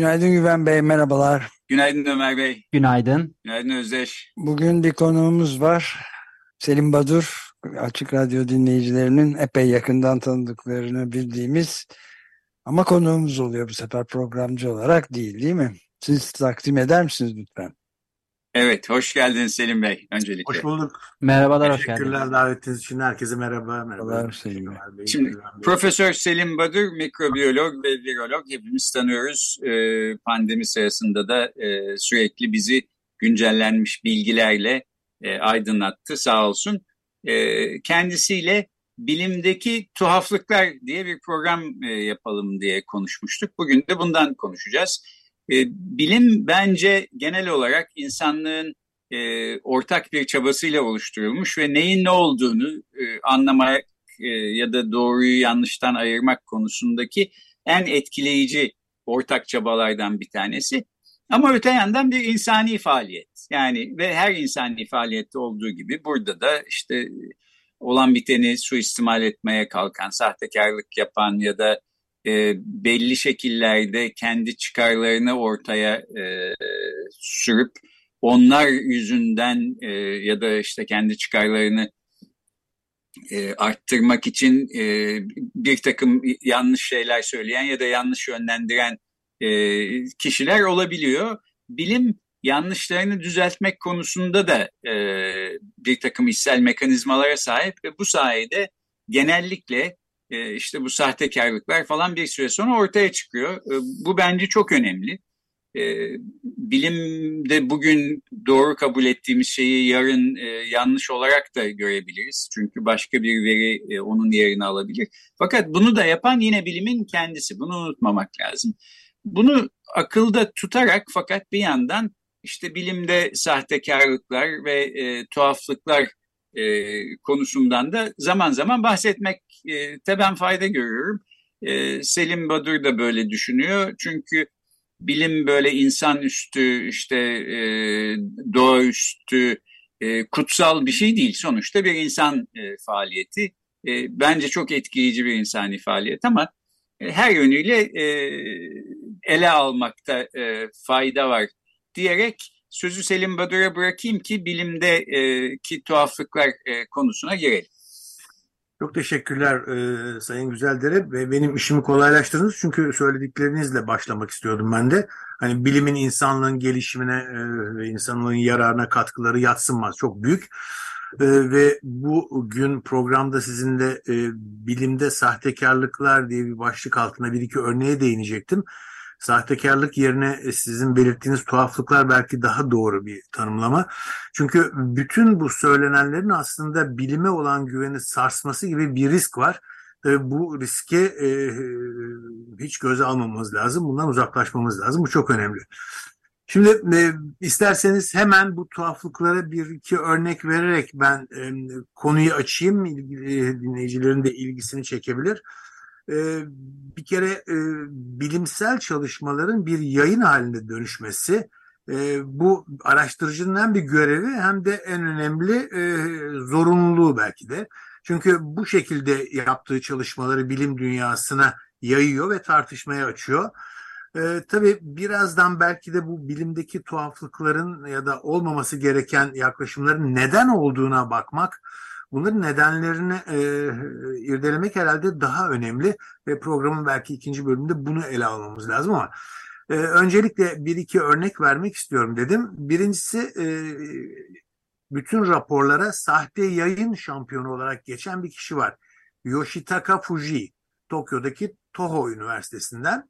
Günaydın Güven Bey, merhabalar. Günaydın Ömer Bey. Günaydın. Günaydın Özdeş. Bugün bir konuğumuz var. Selim Badur, Açık Radyo dinleyicilerinin epey yakından tanıdıklarını bildiğimiz ama konuğumuz oluyor bu sefer programcı olarak değil değil mi? Siz takdim eder misiniz lütfen? Evet, hoş geldiniz Selim Bey öncelikle. Hoş bulduk. Merhabalar, hoş Teşekkürler geldiniz. davetiniz için. Herkese merhaba. Merhaba. Merhabalar Selim Bey. Bey, Şimdi. Profesör Selim Badur, mikrobiyolog ve virolog hepimiz tanıyoruz. Ee, pandemi sırasında da e, sürekli bizi güncellenmiş bilgilerle e, aydınlattı sağ olsun. E, kendisiyle bilimdeki tuhaflıklar diye bir program e, yapalım diye konuşmuştuk. Bugün de bundan konuşacağız. E, bilim bence genel olarak insanlığın e, ortak bir çabasıyla oluşturulmuş ve neyin ne olduğunu e, anlamak e, ya da doğruyu yanlıştan ayırmak konusundaki en etkileyici ortak çabalardan bir tanesi. Ama öte yandan bir insani faaliyet. Yani ve her insani faaliyette olduğu gibi burada da işte olan biteni suistimal etmeye kalkan, sahtekarlık yapan ya da e, belli şekillerde kendi çıkarlarını ortaya e, sürüp onlar yüzünden e, ya da işte kendi çıkarlarını e, arttırmak için e, bir takım yanlış şeyler söyleyen ya da yanlış yönlendiren e, kişiler olabiliyor. Bilim yanlışlarını düzeltmek konusunda da e, bir takım içsel mekanizmalara sahip ve bu sayede genellikle e, işte bu sahtekarlıklar falan bir süre sonra ortaya çıkıyor. E, bu bence çok önemli. E, bilimde bugün doğru kabul ettiğimiz şeyi yarın e, yanlış olarak da görebiliriz. Çünkü başka bir veri e, onun yerini alabilir. Fakat bunu da yapan yine bilimin kendisi. Bunu unutmamak lazım. Bunu akılda tutarak fakat bir yandan işte bilimde sahtekarlıklar ve tuhaflıklar e, konusundan da zaman zaman bahsetmekte ben fayda görüyorum. E, Selim Badur da böyle düşünüyor. Çünkü bilim böyle insanüstü, işte e, doğaüstü, e, kutsal bir şey değil. Sonuçta bir insan e, faaliyeti. E, bence çok etkileyici bir insani faaliyet ama e, her yönüyle e, ele almakta e, fayda var diyerek sözü Selim Badur'a bırakayım ki bilimdeki tuhaflıklar e, konusuna girelim. Çok teşekkürler e, Sayın Güzeldere benim işimi kolaylaştırdınız çünkü söylediklerinizle başlamak istiyordum ben de. Hani bilimin insanlığın gelişimine e, ve insanlığın yararına katkıları yatsınmaz çok büyük. E, ve bu gün programda sizinle e, bilimde sahtekarlıklar diye bir başlık altında bir iki örneğe değinecektim. Sahtekarlık yerine sizin belirttiğiniz tuhaflıklar belki daha doğru bir tanımlama. Çünkü bütün bu söylenenlerin aslında bilime olan güveni sarsması gibi bir risk var. E, bu riske e, hiç göze almamamız lazım. Bundan uzaklaşmamız lazım. Bu çok önemli. Şimdi e, isterseniz hemen bu tuhaflıklara bir iki örnek vererek ben e, konuyu açayım. İlgili, dinleyicilerin de ilgisini çekebilir. E, bir kere e, bilimsel çalışmaların bir yayın halinde dönüşmesi e, bu araştırıcının hem bir görevi hem de en önemli zorunluluğu belki de. Çünkü bu şekilde yaptığı çalışmaları bilim dünyasına yayıyor ve tartışmaya açıyor. E, tabii birazdan belki de bu bilimdeki tuhaflıkların ya da olmaması gereken yaklaşımların neden olduğuna bakmak, bunların nedenlerini e, irdelemek herhalde daha önemli ve programın belki ikinci bölümünde bunu ele almamız lazım ama e, öncelikle bir iki örnek vermek istiyorum dedim. Birincisi e, bütün raporlara sahte yayın şampiyonu olarak geçen bir kişi var. Yoshitaka Fuji, Tokyo'daki Toho Üniversitesi'nden.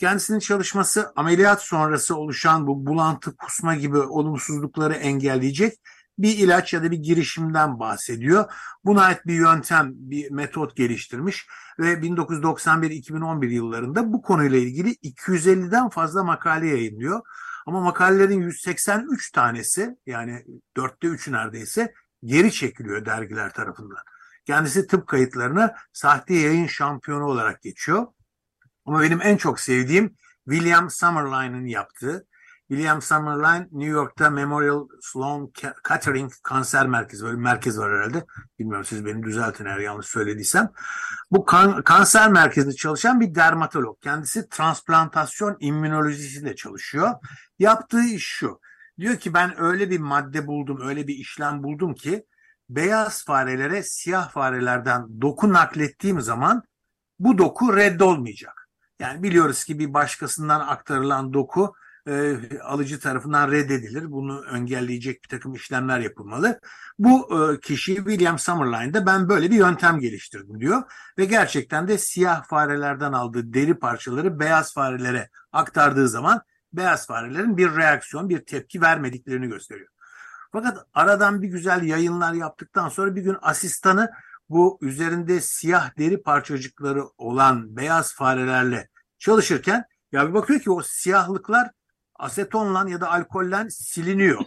Kendisinin çalışması ameliyat sonrası oluşan bu bulantı, kusma gibi olumsuzlukları engelleyecek bir ilaç ya da bir girişimden bahsediyor. Buna ait bir yöntem, bir metot geliştirmiş ve 1991-2011 yıllarında bu konuyla ilgili 250'den fazla makale yayınlıyor. Ama makalelerin 183 tanesi yani dörtte üçü neredeyse geri çekiliyor dergiler tarafından. Kendisi tıp kayıtlarına sahte yayın şampiyonu olarak geçiyor. Ama benim en çok sevdiğim William Summerline'ın yaptığı. William Summerline New York'ta Memorial Sloan Kettering Kanser Merkezi, böyle bir merkez var herhalde. Bilmiyorum siz beni düzeltin eğer yanlış söylediysem. Bu kan, kanser merkezinde çalışan bir dermatolog. Kendisi transplantasyon immünolojisiyle çalışıyor. Yaptığı iş şu. Diyor ki ben öyle bir madde buldum, öyle bir işlem buldum ki beyaz farelere siyah farelerden doku naklettiğim zaman bu doku reddolmayacak. Yani biliyoruz ki bir başkasından aktarılan doku e, alıcı tarafından reddedilir. Bunu engelleyecek bir takım işlemler yapılmalı. Bu e, kişi William Summerline'da ben böyle bir yöntem geliştirdim diyor. Ve gerçekten de siyah farelerden aldığı deri parçaları beyaz farelere aktardığı zaman beyaz farelerin bir reaksiyon, bir tepki vermediklerini gösteriyor. Fakat aradan bir güzel yayınlar yaptıktan sonra bir gün asistanı bu üzerinde siyah deri parçacıkları olan beyaz farelerle çalışırken ya bir bakıyor ki o siyahlıklar asetonla ya da alkolle siliniyor.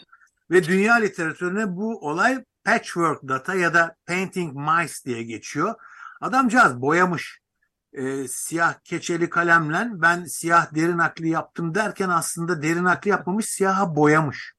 Ve dünya literatürüne bu olay patchwork data ya da painting mice diye geçiyor. Adamcağız boyamış. E, siyah keçeli kalemle ben siyah derin nakli yaptım derken aslında derin nakli yapmamış siyaha boyamış.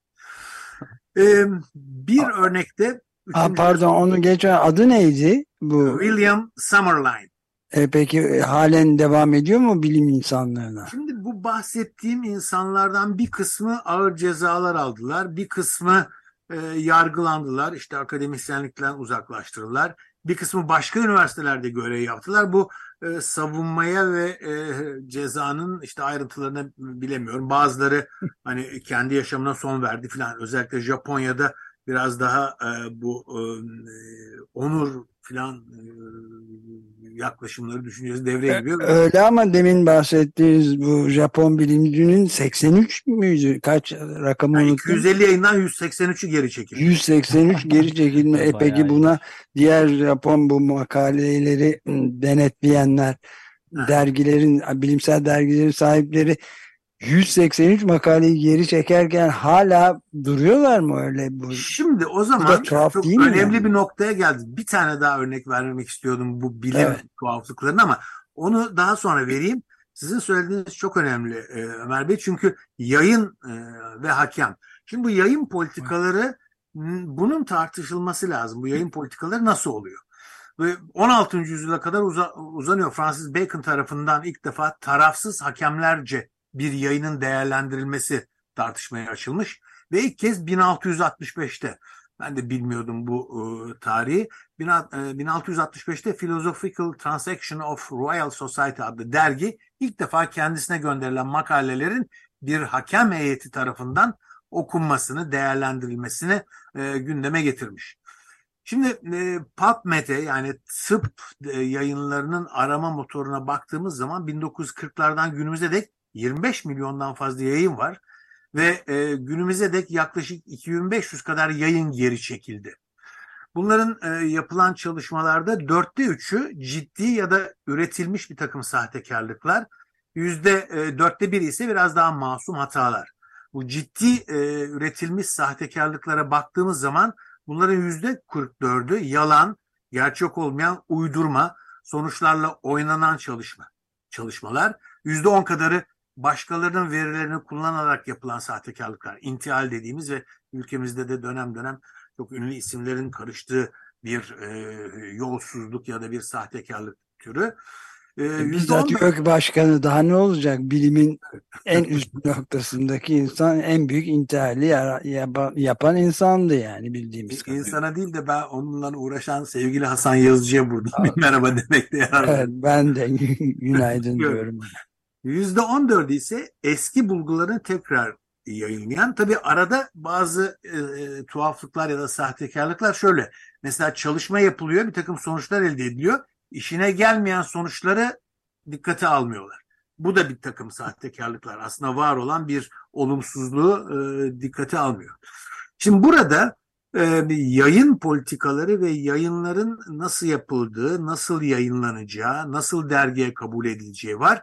E, bir örnekte Aa, pardon onu geçen adı neydi? Bu William Summerline. E, peki e, halen devam ediyor mu bilim insanlarına? Şimdi bu bahsettiğim insanlardan bir kısmı ağır cezalar aldılar. Bir kısmı e, yargılandılar. İşte akademisyenlikten uzaklaştırdılar. Bir kısmı başka üniversitelerde görev yaptılar. Bu e, savunmaya ve e, cezanın işte ayrıntılarını bilemiyorum. Bazıları hani kendi yaşamına son verdi falan. Özellikle Japonya'da biraz daha e, bu e, onur filan yaklaşımları düşüncesi devreye giriyor. Öyle ama demin bahsettiğiniz bu Japon bilimcinin 83 müydü? Kaç rakamı yani unuttum. 250 yayından 183'ü geri çekildi. 183 geri çekilme. E peki buna diğer Japon bu makaleleri denetleyenler, dergilerin, bilimsel dergilerin sahipleri 183 makaleyi geri çekerken hala duruyorlar mı öyle bu? Şimdi o zaman çok önemli yani? bir noktaya geldi. Bir tane daha örnek vermek istiyordum bu bilim evet. tuhaflıklarını ama onu daha sonra vereyim. Sizin söylediğiniz çok önemli e, Ömer Bey çünkü yayın e, ve hakem. Şimdi bu yayın politikaları bunun tartışılması lazım. Bu yayın politikaları nasıl oluyor? Ve 16. yüzyıla kadar uza, uzanıyor. Francis Bacon tarafından ilk defa tarafsız hakemlerce bir yayının değerlendirilmesi tartışmaya açılmış ve ilk kez 1665'te ben de bilmiyordum bu e, tarihi. 1665'te e, Philosophical Transaction of Royal Society adlı dergi ilk defa kendisine gönderilen makalelerin bir hakem heyeti tarafından okunmasını, değerlendirilmesini e, gündeme getirmiş. Şimdi e, PubMed'e yani tıp e, yayınlarının arama motoruna baktığımız zaman 1940'lardan günümüze dek 25 milyondan fazla yayın var ve e, günümüze dek yaklaşık 2500 kadar yayın geri çekildi. Bunların e, yapılan çalışmalarda dörtte üçü ciddi ya da üretilmiş bir takım sahtekarlıklar. Yüzde e, dörtte biri ise biraz daha masum hatalar. Bu ciddi e, üretilmiş sahtekarlıklara baktığımız zaman bunların yüzde 44'ü yalan, gerçek olmayan uydurma, sonuçlarla oynanan çalışma çalışmalar. Yüzde on kadarı başkalarının verilerini kullanarak yapılan sahtekarlıklar, intihal dediğimiz ve ülkemizde de dönem dönem çok ünlü isimlerin karıştığı bir e, yolsuzluk ya da bir sahtekarlık türü. E, Bizzat YÖK Başkanı daha ne olacak? Bilimin en üst noktasındaki insan en büyük intihali yapan insandı yani bildiğimiz kadarıyla. İnsana değil de ben onunla uğraşan sevgili Hasan Yazıcı'ya burada bir merhaba demekte yarar Evet, ben de günaydın diyorum. %14 ise eski bulguların tekrar yayınlayan. Tabii arada bazı e, e, tuhaflıklar ya da sahtekarlıklar şöyle. Mesela çalışma yapılıyor, bir takım sonuçlar elde ediliyor. İşine gelmeyen sonuçları dikkate almıyorlar. Bu da bir takım sahtekarlıklar. Aslında var olan bir olumsuzluğu e, dikkate almıyor. Şimdi burada e, yayın politikaları ve yayınların nasıl yapıldığı, nasıl yayınlanacağı, nasıl dergiye kabul edileceği var.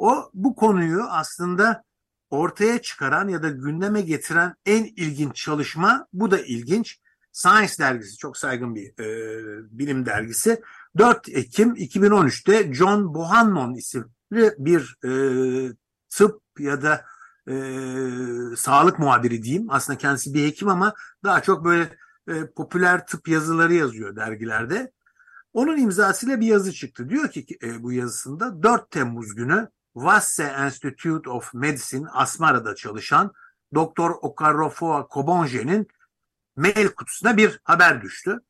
O bu konuyu aslında ortaya çıkaran ya da gündeme getiren en ilginç çalışma, bu da ilginç. Science dergisi, çok saygın bir e, bilim dergisi. 4 Ekim 2013'te John Bohannon isimli bir e, tıp ya da e, sağlık muhabiri diyeyim. Aslında kendisi bir hekim ama daha çok böyle e, popüler tıp yazıları yazıyor dergilerde. Onun imzasıyla bir yazı çıktı. Diyor ki e, bu yazısında 4 Temmuz günü Vasse Institute of Medicine Asmara'da çalışan Doktor Okarofoa Kobonje'nin mail kutusuna bir haber düştü.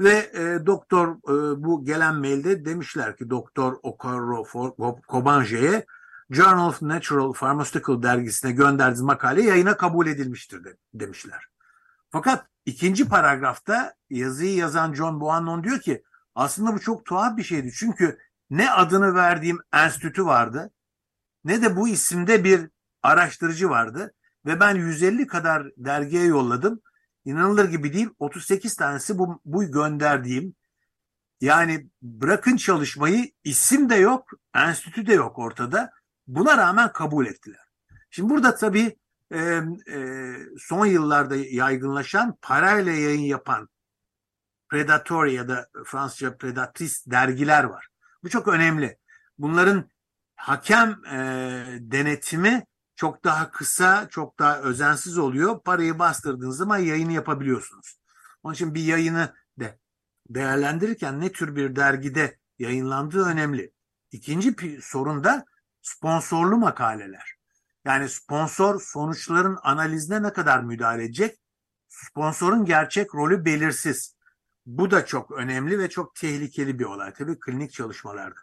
Ve e, doktor e, bu gelen mailde demişler ki Doktor Okarofoa Kobonje'ye Journal of Natural Pharmaceutical dergisine gönderdiğiniz makale yayına kabul edilmiştir de, demişler. Fakat ikinci paragrafta yazıyı yazan John Bohannon diyor ki aslında bu çok tuhaf bir şeydi. Çünkü ne adını verdiğim enstitü vardı ne de bu isimde bir araştırıcı vardı ve ben 150 kadar dergiye yolladım. İnanılır gibi değil 38 tanesi bu, bu gönderdiğim yani bırakın çalışmayı isim de yok, enstitü de yok ortada. Buna rağmen kabul ettiler. Şimdi burada tabii e, e, son yıllarda yaygınlaşan parayla yayın yapan predatory ya da Fransızca predatrice dergiler var. Bu çok önemli. Bunların hakem e, denetimi çok daha kısa, çok daha özensiz oluyor. Parayı bastırdığınız zaman yayını yapabiliyorsunuz. Onun için bir yayını de değerlendirirken ne tür bir dergide yayınlandığı önemli. İkinci sorun da sponsorlu makaleler. Yani sponsor sonuçların analizine ne kadar müdahale edecek? Sponsorun gerçek rolü belirsiz. Bu da çok önemli ve çok tehlikeli bir olay. Tabii klinik çalışmalarda.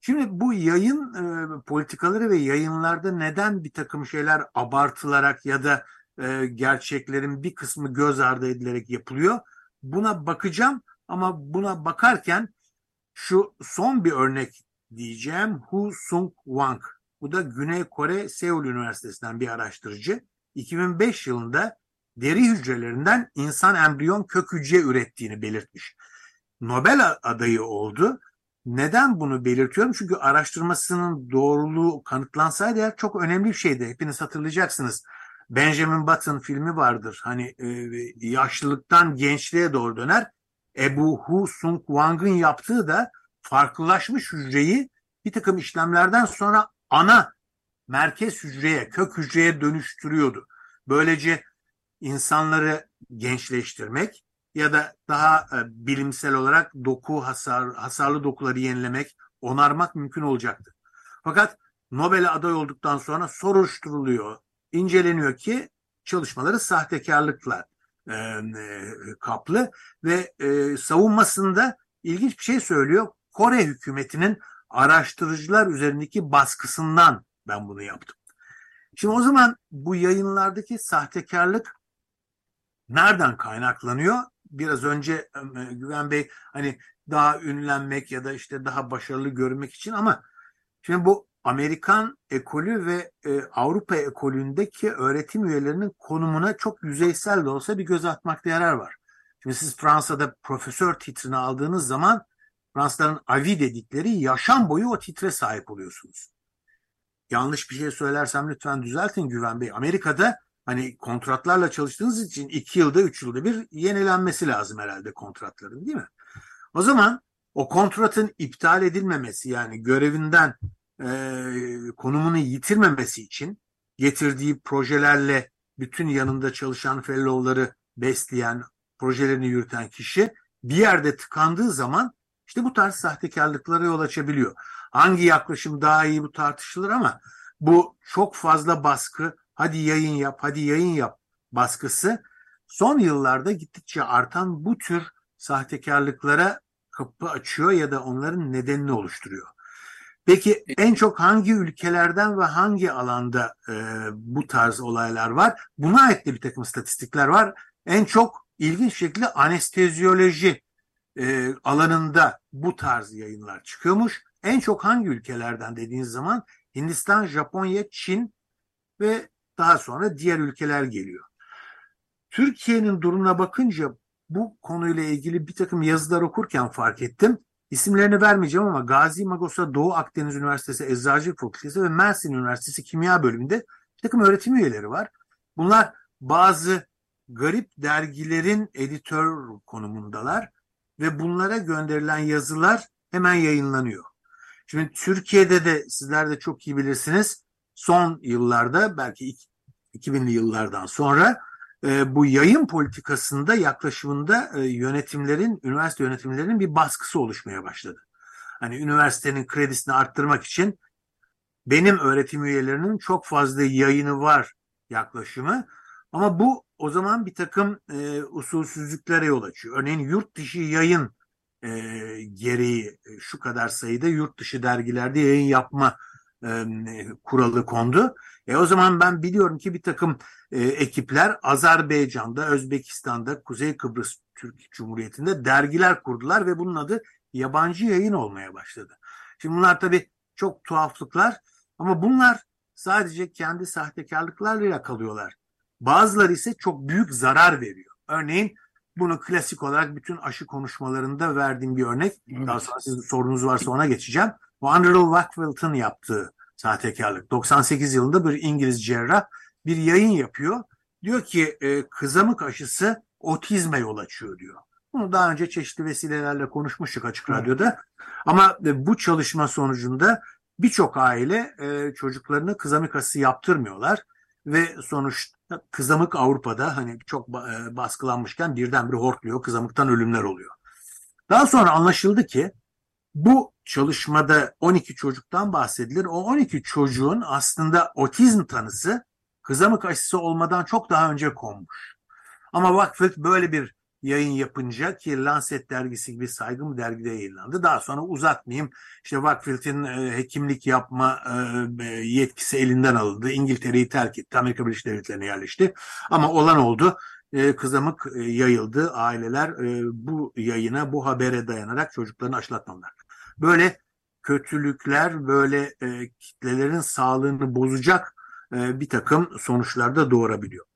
Şimdi bu yayın e, politikaları ve yayınlarda neden bir takım şeyler abartılarak ya da e, gerçeklerin bir kısmı göz ardı edilerek yapılıyor? Buna bakacağım ama buna bakarken şu son bir örnek diyeceğim. Hu Sung Wang. Bu da Güney Kore Seul Üniversitesi'nden bir araştırıcı. 2005 yılında deri hücrelerinden insan embriyon kök hücre ürettiğini belirtmiş. Nobel adayı oldu. Neden bunu belirtiyorum? Çünkü araştırmasının doğruluğu kanıtlansaydı eğer çok önemli bir şeydi. Hepiniz hatırlayacaksınız. Benjamin Button filmi vardır. Hani e, yaşlılıktan gençliğe doğru döner. Ebu Hu Sung Wang'ın yaptığı da farklılaşmış hücreyi bir takım işlemlerden sonra ana merkez hücreye, kök hücreye dönüştürüyordu. Böylece insanları gençleştirmek ya da daha e, bilimsel olarak doku hasar, hasarlı dokuları yenilemek, onarmak mümkün olacaktı. Fakat Nobel'e aday olduktan sonra soruşturuluyor, inceleniyor ki çalışmaları sahtekarlıkla e, e, kaplı ve e, savunmasında ilginç bir şey söylüyor. Kore hükümetinin araştırıcılar üzerindeki baskısından ben bunu yaptım. Şimdi o zaman bu yayınlardaki sahtekarlık nereden kaynaklanıyor? Biraz önce Güven Bey hani daha ünlenmek ya da işte daha başarılı görmek için ama şimdi bu Amerikan ekolü ve e, Avrupa ekolündeki öğretim üyelerinin konumuna çok yüzeysel de olsa bir göz atmakta yarar var. Şimdi siz Fransa'da profesör titrini aldığınız zaman Fransızların avi dedikleri yaşam boyu o titre sahip oluyorsunuz. Yanlış bir şey söylersem lütfen düzeltin Güven Bey. Amerika'da hani kontratlarla çalıştığınız için iki yılda üç yılda bir yenilenmesi lazım herhalde kontratların değil mi? O zaman o kontratın iptal edilmemesi yani görevinden e, konumunu yitirmemesi için getirdiği projelerle bütün yanında çalışan fellow'ları besleyen, projelerini yürüten kişi bir yerde tıkandığı zaman işte bu tarz sahtekarlıklara yol açabiliyor. Hangi yaklaşım daha iyi bu tartışılır ama bu çok fazla baskı, hadi yayın yap, hadi yayın yap baskısı son yıllarda gittikçe artan bu tür sahtekarlıklara kapı açıyor ya da onların nedenini oluşturuyor. Peki en çok hangi ülkelerden ve hangi alanda e, bu tarz olaylar var? Buna ait de bir takım statistikler var. En çok ilginç şekilde anesteziyoloji e, alanında bu tarz yayınlar çıkıyormuş. En çok hangi ülkelerden dediğiniz zaman Hindistan, Japonya, Çin ve daha sonra diğer ülkeler geliyor. Türkiye'nin durumuna bakınca bu konuyla ilgili bir takım yazılar okurken fark ettim. İsimlerini vermeyeceğim ama Gazi Magos'a Doğu Akdeniz Üniversitesi Eczacılık Fakültesi ve Mersin Üniversitesi Kimya Bölümünde bir takım öğretim üyeleri var. Bunlar bazı garip dergilerin editör konumundalar ve bunlara gönderilen yazılar hemen yayınlanıyor. Şimdi Türkiye'de de sizler de çok iyi bilirsiniz son yıllarda belki 2000'li yıllardan sonra e, bu yayın politikasında yaklaşımında e, yönetimlerin, üniversite yönetimlerinin bir baskısı oluşmaya başladı. Hani üniversitenin kredisini arttırmak için benim öğretim üyelerinin çok fazla yayını var yaklaşımı. Ama bu o zaman bir takım e, usulsüzlüklere yol açıyor. Örneğin yurt dışı yayın e, gereği e, şu kadar sayıda yurt dışı dergilerde yayın yapma e, kuralı kondu. E o zaman ben biliyorum ki bir takım e, ekipler Azerbaycan'da, Özbekistan'da, Kuzey Kıbrıs Türk Cumhuriyeti'nde dergiler kurdular ve bunun adı yabancı yayın olmaya başladı. Şimdi bunlar tabii çok tuhaflıklar ama bunlar sadece kendi sahtekarlıklarıyla kalıyorlar. Bazıları ise çok büyük zarar veriyor. Örneğin bunu klasik olarak bütün aşı konuşmalarında verdiğim bir örnek. Evet. Daha sonra sizin sorunuz varsa ona geçeceğim. Bu Andrew Wakefeld'ın yaptığı sahtekarlık. 98 yılında bir İngiliz cerrah bir yayın yapıyor. Diyor ki e, kızamık aşısı otizme yol açıyor diyor. Bunu daha önce çeşitli vesilelerle konuşmuştuk Açık Radyo'da. Ama e, bu çalışma sonucunda birçok aile e, çocuklarını kızamık aşısı yaptırmıyorlar ve sonuçta kızamık Avrupa'da hani çok e, baskılanmışken birdenbire hortluyor, kızamıktan ölümler oluyor. Daha sonra anlaşıldı ki bu çalışmada 12 çocuktan bahsedilir. O 12 çocuğun aslında otizm tanısı kızamık aşısı olmadan çok daha önce konmuş. Ama Vakfet böyle bir yayın yapınca ki Lancet dergisi gibi saygın bir dergide yayınlandı. Daha sonra uzatmayayım. İşte Wakefield'in e, hekimlik yapma e, e, yetkisi elinden alındı. İngiltere'yi terk etti. Amerika Birleşik Devletleri'ne yerleşti. Ama olan oldu. Kızamık yayıldı. Aileler bu yayına, bu habere dayanarak çocuklarını aşılatmadılar. Böyle kötülükler, böyle e, kitlelerin sağlığını bozacak e, bir takım sonuçlar da doğurabiliyor.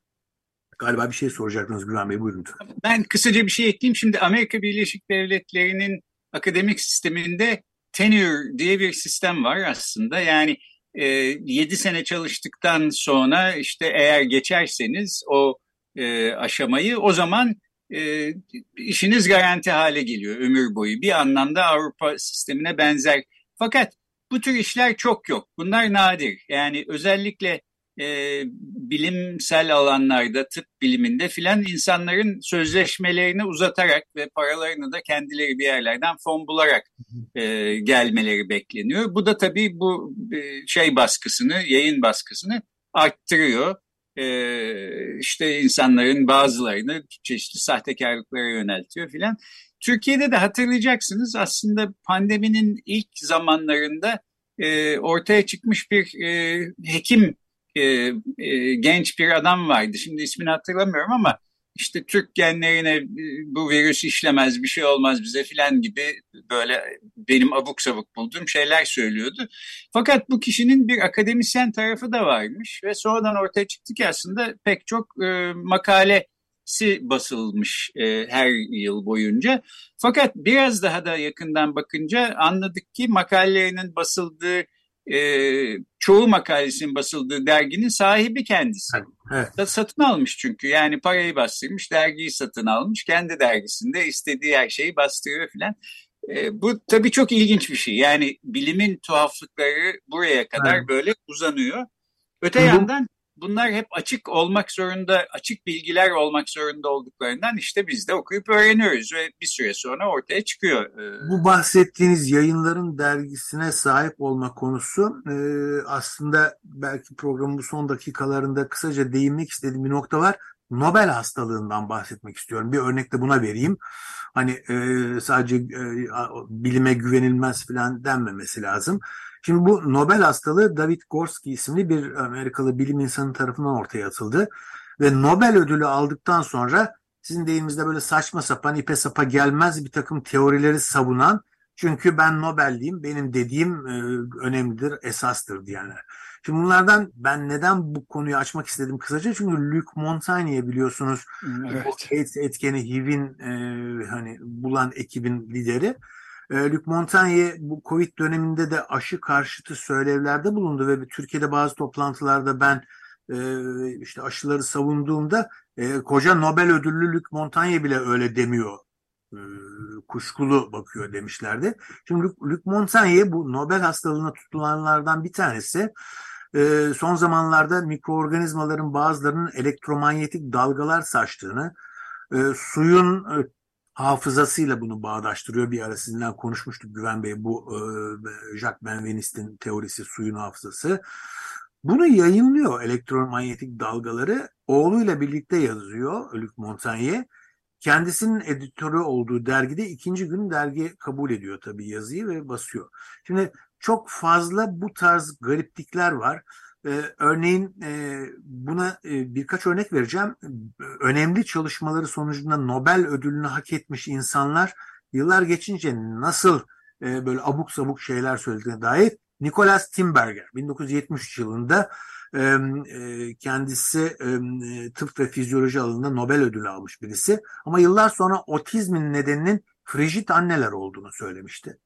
Galiba bir şey soracaktınız Güven Bey buyurun. Ben kısaca bir şey ekleyeyim. Şimdi Amerika Birleşik Devletleri'nin akademik sisteminde tenure diye bir sistem var aslında. Yani e, 7 sene çalıştıktan sonra işte eğer geçerseniz o e, aşamayı o zaman e, işiniz garanti hale geliyor ömür boyu. Bir anlamda Avrupa sistemine benzer. Fakat bu tür işler çok yok. Bunlar nadir. Yani özellikle e, bilimsel alanlarda, tıp biliminde filan insanların sözleşmelerini uzatarak ve paralarını da kendileri bir yerlerden fon bularak e, gelmeleri bekleniyor. Bu da tabii bu e, şey baskısını, yayın baskısını arttırıyor. E, işte insanların bazılarını çeşitli sahtekarlıklara yöneltiyor filan. Türkiye'de de hatırlayacaksınız aslında pandeminin ilk zamanlarında e, ortaya çıkmış bir e, hekim e, genç bir adam vardı. Şimdi ismini hatırlamıyorum ama işte Türk genlerine e, bu virüs işlemez bir şey olmaz bize filan gibi böyle benim abuk sabuk bulduğum şeyler söylüyordu. Fakat bu kişinin bir akademisyen tarafı da varmış ve sonradan ortaya çıktı ki aslında pek çok e, makalesi basılmış e, her yıl boyunca. Fakat biraz daha da yakından bakınca anladık ki makalelerinin basıldığı e, çoğu makalesinin basıldığı derginin sahibi kendisi. Evet. Satın almış çünkü yani parayı bastırmış dergiyi satın almış kendi dergisinde istediği her şeyi bastırıyor filan. E, bu tabii çok ilginç bir şey yani bilimin tuhaflıkları buraya kadar evet. böyle uzanıyor. Öte Hı-hı. yandan bunlar hep açık olmak zorunda, açık bilgiler olmak zorunda olduklarından işte biz de okuyup öğreniyoruz ve bir süre sonra ortaya çıkıyor. E, Bu bahsettiğiniz yayınların dergisine sahip olma konusu e, aslında belki programın bu son dakikalarında kısaca değinmek istediğim bir nokta var. Nobel hastalığından bahsetmek istiyorum. Bir örnek de buna vereyim. Hani e, sadece bilime güvenilmez falan denmemesi lazım. Şimdi bu Nobel hastalığı David Gorski isimli bir Amerikalı bilim insanı tarafından ortaya atıldı. Ve Nobel ödülü aldıktan sonra sizin deyiminizde böyle saçma sapan ipe sapa gelmez bir takım teorileri savunan çünkü ben Nobel'liyim benim dediğim e, önemlidir esastır diyenler. Şimdi bunlardan ben neden bu konuyu açmak istedim kısaca? Çünkü Luc Montagne'ye biliyorsunuz evet. AIDS etkeni HIV'in e, hani bulan ekibin lideri. E, Luc Montagnier bu Covid döneminde de aşı karşıtı söylevlerde bulundu ve Türkiye'de bazı toplantılarda ben e, işte aşıları savunduğumda e, koca Nobel ödüllü Luc Montagnier bile öyle demiyor. E, kuşkulu bakıyor demişlerdi. Şimdi Luc, Luc Montagnier bu Nobel hastalığına tutulanlardan bir tanesi. E, son zamanlarda mikroorganizmaların bazılarının elektromanyetik dalgalar saçtığını, e, suyun e, hafızasıyla bunu bağdaştırıyor. Bir ara sizinle konuşmuştuk Güven Bey bu e, Jacques Benvenist'in teorisi suyun hafızası. Bunu yayınlıyor elektromanyetik dalgaları. Oğluyla birlikte yazıyor Luc Montagnier. Kendisinin editörü olduğu dergide ikinci gün dergi kabul ediyor tabii yazıyı ve basıyor. Şimdi çok fazla bu tarz gariplikler var. Ee, örneğin e, buna e, birkaç örnek vereceğim. Önemli çalışmaları sonucunda Nobel ödülünü hak etmiş insanlar yıllar geçince nasıl e, böyle abuk sabuk şeyler söylediğine dair Nicholas Timberger 1973 yılında kendisi tıp ve fizyoloji alanında Nobel ödülü almış birisi. Ama yıllar sonra otizmin nedeninin frijit anneler olduğunu söylemişti.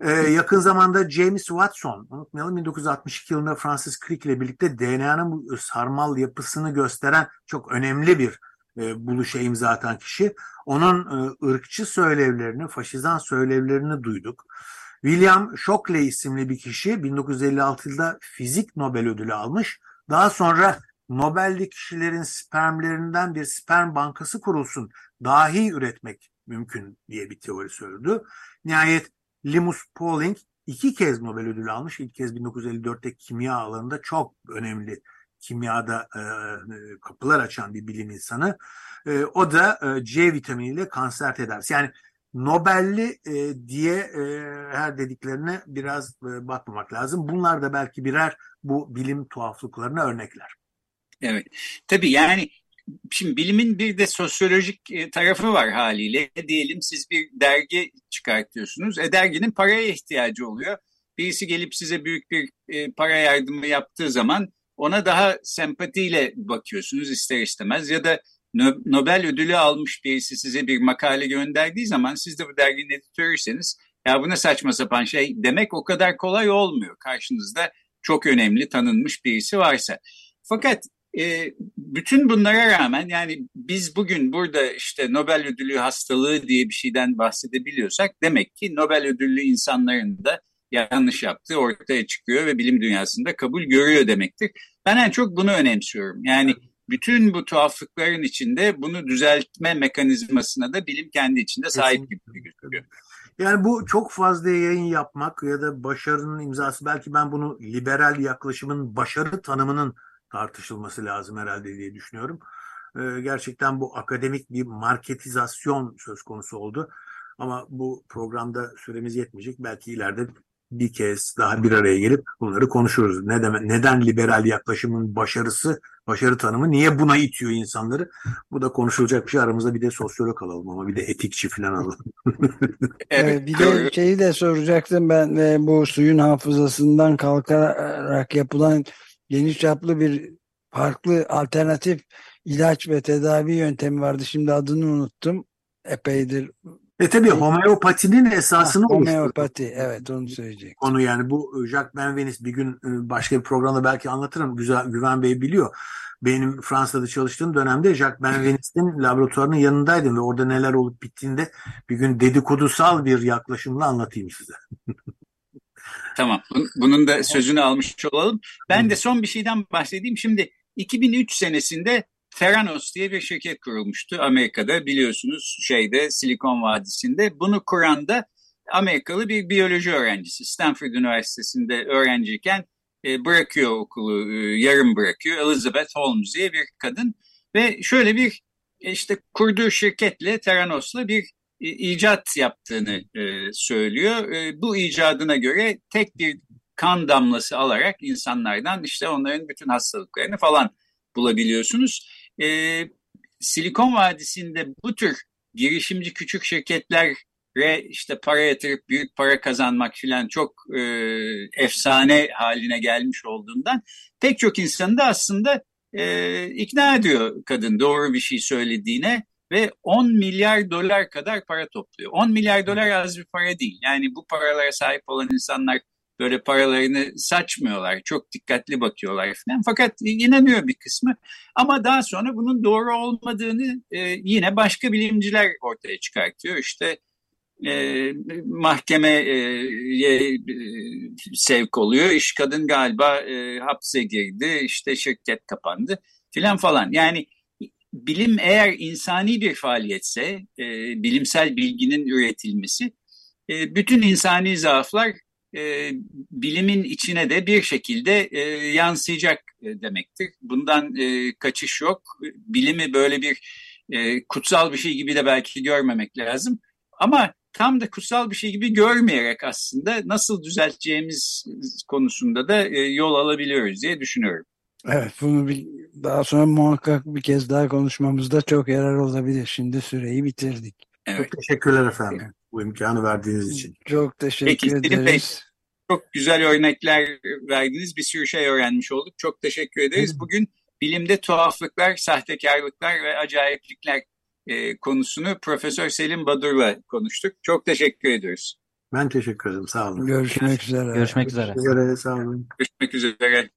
Ee, yakın zamanda James Watson, unutmayalım 1962 yılında Francis Crick ile birlikte DNA'nın bu sarmal yapısını gösteren çok önemli bir e, buluşa imza atan kişi. Onun e, ırkçı söylevlerini, faşizan söylevlerini duyduk. William Shockley isimli bir kişi 1956 yılında fizik Nobel ödülü almış. Daha sonra Nobel'li kişilerin spermlerinden bir sperm bankası kurulsun, dahi üretmek mümkün diye bir teori söyledi. Nihayet Linus Pauling iki kez Nobel ödülü almış. İlk kez 1954'te kimya alanında çok önemli kimyada e, e, kapılar açan bir bilim insanı. E, o da e, C vitaminiyle kanser tedavisi. Yani Nobel'li e, diye e, her dediklerine biraz e, bakmamak lazım. Bunlar da belki birer bu bilim tuhaflıklarına örnekler. Evet. Tabii yani Şimdi bilimin bir de sosyolojik e, tarafı var haliyle. Diyelim siz bir dergi çıkartıyorsunuz. E, derginin paraya ihtiyacı oluyor. Birisi gelip size büyük bir e, para yardımı yaptığı zaman ona daha sempatiyle bakıyorsunuz ister istemez. Ya da Nobel ödülü almış birisi size bir makale gönderdiği zaman siz de bu derginin editörüyseniz ya bu ne saçma sapan şey demek o kadar kolay olmuyor. Karşınızda çok önemli tanınmış birisi varsa. Fakat e, bütün bunlara rağmen yani biz bugün burada işte Nobel ödülü hastalığı diye bir şeyden bahsedebiliyorsak demek ki Nobel ödüllü insanların da yanlış yaptığı ortaya çıkıyor ve bilim dünyasında kabul görüyor demektir. Ben en çok bunu önemsiyorum. Yani bütün bu tuhaflıkların içinde bunu düzeltme mekanizmasına da bilim kendi içinde sahip gibi gözüküyor. Yani bu çok fazla yayın yapmak ya da başarının imzası belki ben bunu liberal yaklaşımın başarı tanımının tartışılması lazım herhalde diye düşünüyorum. Ee, gerçekten bu akademik bir marketizasyon söz konusu oldu. Ama bu programda süremiz yetmeyecek. Belki ileride bir kez daha bir araya gelip bunları konuşuruz. Ne demek, neden liberal yaklaşımın başarısı, başarı tanımı niye buna itiyor insanları? Bu da konuşulacak bir şey. Aramızda bir de sosyolog alalım ama bir de etikçi falan alalım. evet, bir de şeyi de soracaktım ben e, bu suyun hafızasından kalkarak yapılan geniş çaplı bir farklı alternatif ilaç ve tedavi yöntemi vardı. Şimdi adını unuttum. Epeydir. E tabi homeopatinin esasını ha, Homeopati evet onu söyleyecek. Konu yani bu Jacques Benveniste bir gün e, başka bir programda belki anlatırım. Güzel, Güven Bey biliyor. Benim Fransa'da çalıştığım dönemde Jacques Benveniste'in laboratuvarının yanındaydım ve orada neler olup bittiğinde bir gün dedikodusal bir yaklaşımla anlatayım size. Tamam. Bunun da sözünü almış olalım. Ben de son bir şeyden bahsedeyim. Şimdi 2003 senesinde Theranos diye bir şirket kurulmuştu Amerika'da biliyorsunuz şeyde Silikon Vadisi'nde. Bunu kuran da Amerikalı bir biyoloji öğrencisi. Stanford Üniversitesi'nde öğrenciyken e, bırakıyor okulu, e, yarım bırakıyor. Elizabeth Holmes diye bir kadın ve şöyle bir e, işte kurduğu şirketle Theranos'la bir icat yaptığını e, söylüyor. E, bu icadına göre tek bir kan damlası alarak insanlardan işte onların bütün hastalıklarını falan bulabiliyorsunuz. E, Silikon Vadisi'nde bu tür girişimci küçük şirketler ve işte para yatırıp büyük para kazanmak filan çok e, efsane haline gelmiş olduğundan pek çok insanı da aslında e, ikna ediyor kadın doğru bir şey söylediğine ve 10 milyar dolar kadar para topluyor. 10 milyar dolar az bir para değil. Yani bu paralara sahip olan insanlar böyle paralarını saçmıyorlar. Çok dikkatli bakıyorlar falan. Fakat inanıyor bir kısmı. Ama daha sonra bunun doğru olmadığını e, yine başka bilimciler ortaya çıkartıyor. İşte e, mahkemeye e, sevk oluyor. İş kadın galiba e, hapse girdi. İşte şirket kapandı filan falan. Yani bilim eğer insani bir faaliyetse, e, bilimsel bilginin üretilmesi, e, bütün insani zaaflar e, bilimin içine de bir şekilde e, yansıyacak e, demektir. Bundan e, kaçış yok. Bilimi böyle bir e, kutsal bir şey gibi de belki görmemek lazım. Ama tam da kutsal bir şey gibi görmeyerek aslında nasıl düzelteceğimiz konusunda da e, yol alabiliyoruz diye düşünüyorum. Evet bunu bir, daha sonra muhakkak bir kez daha konuşmamızda çok yarar olabilir. Şimdi süreyi bitirdik. Evet. Çok teşekkürler efendim bu imkanı verdiğiniz için. Çok teşekkür Peki, ederiz. Bey, çok güzel örnekler verdiniz. Bir sürü şey öğrenmiş olduk. Çok teşekkür ederiz. Bugün bilimde tuhaflıklar, sahtekarlıklar ve acayiplikler e, konusunu Profesör Selim Badur'la konuştuk. Çok teşekkür ediyoruz. Ben teşekkür ederim. Sağ olun. Görüşmek üzere. Görüşmek üzere. Görüşmek üzere. Sağ olun. Görüşmek üzere.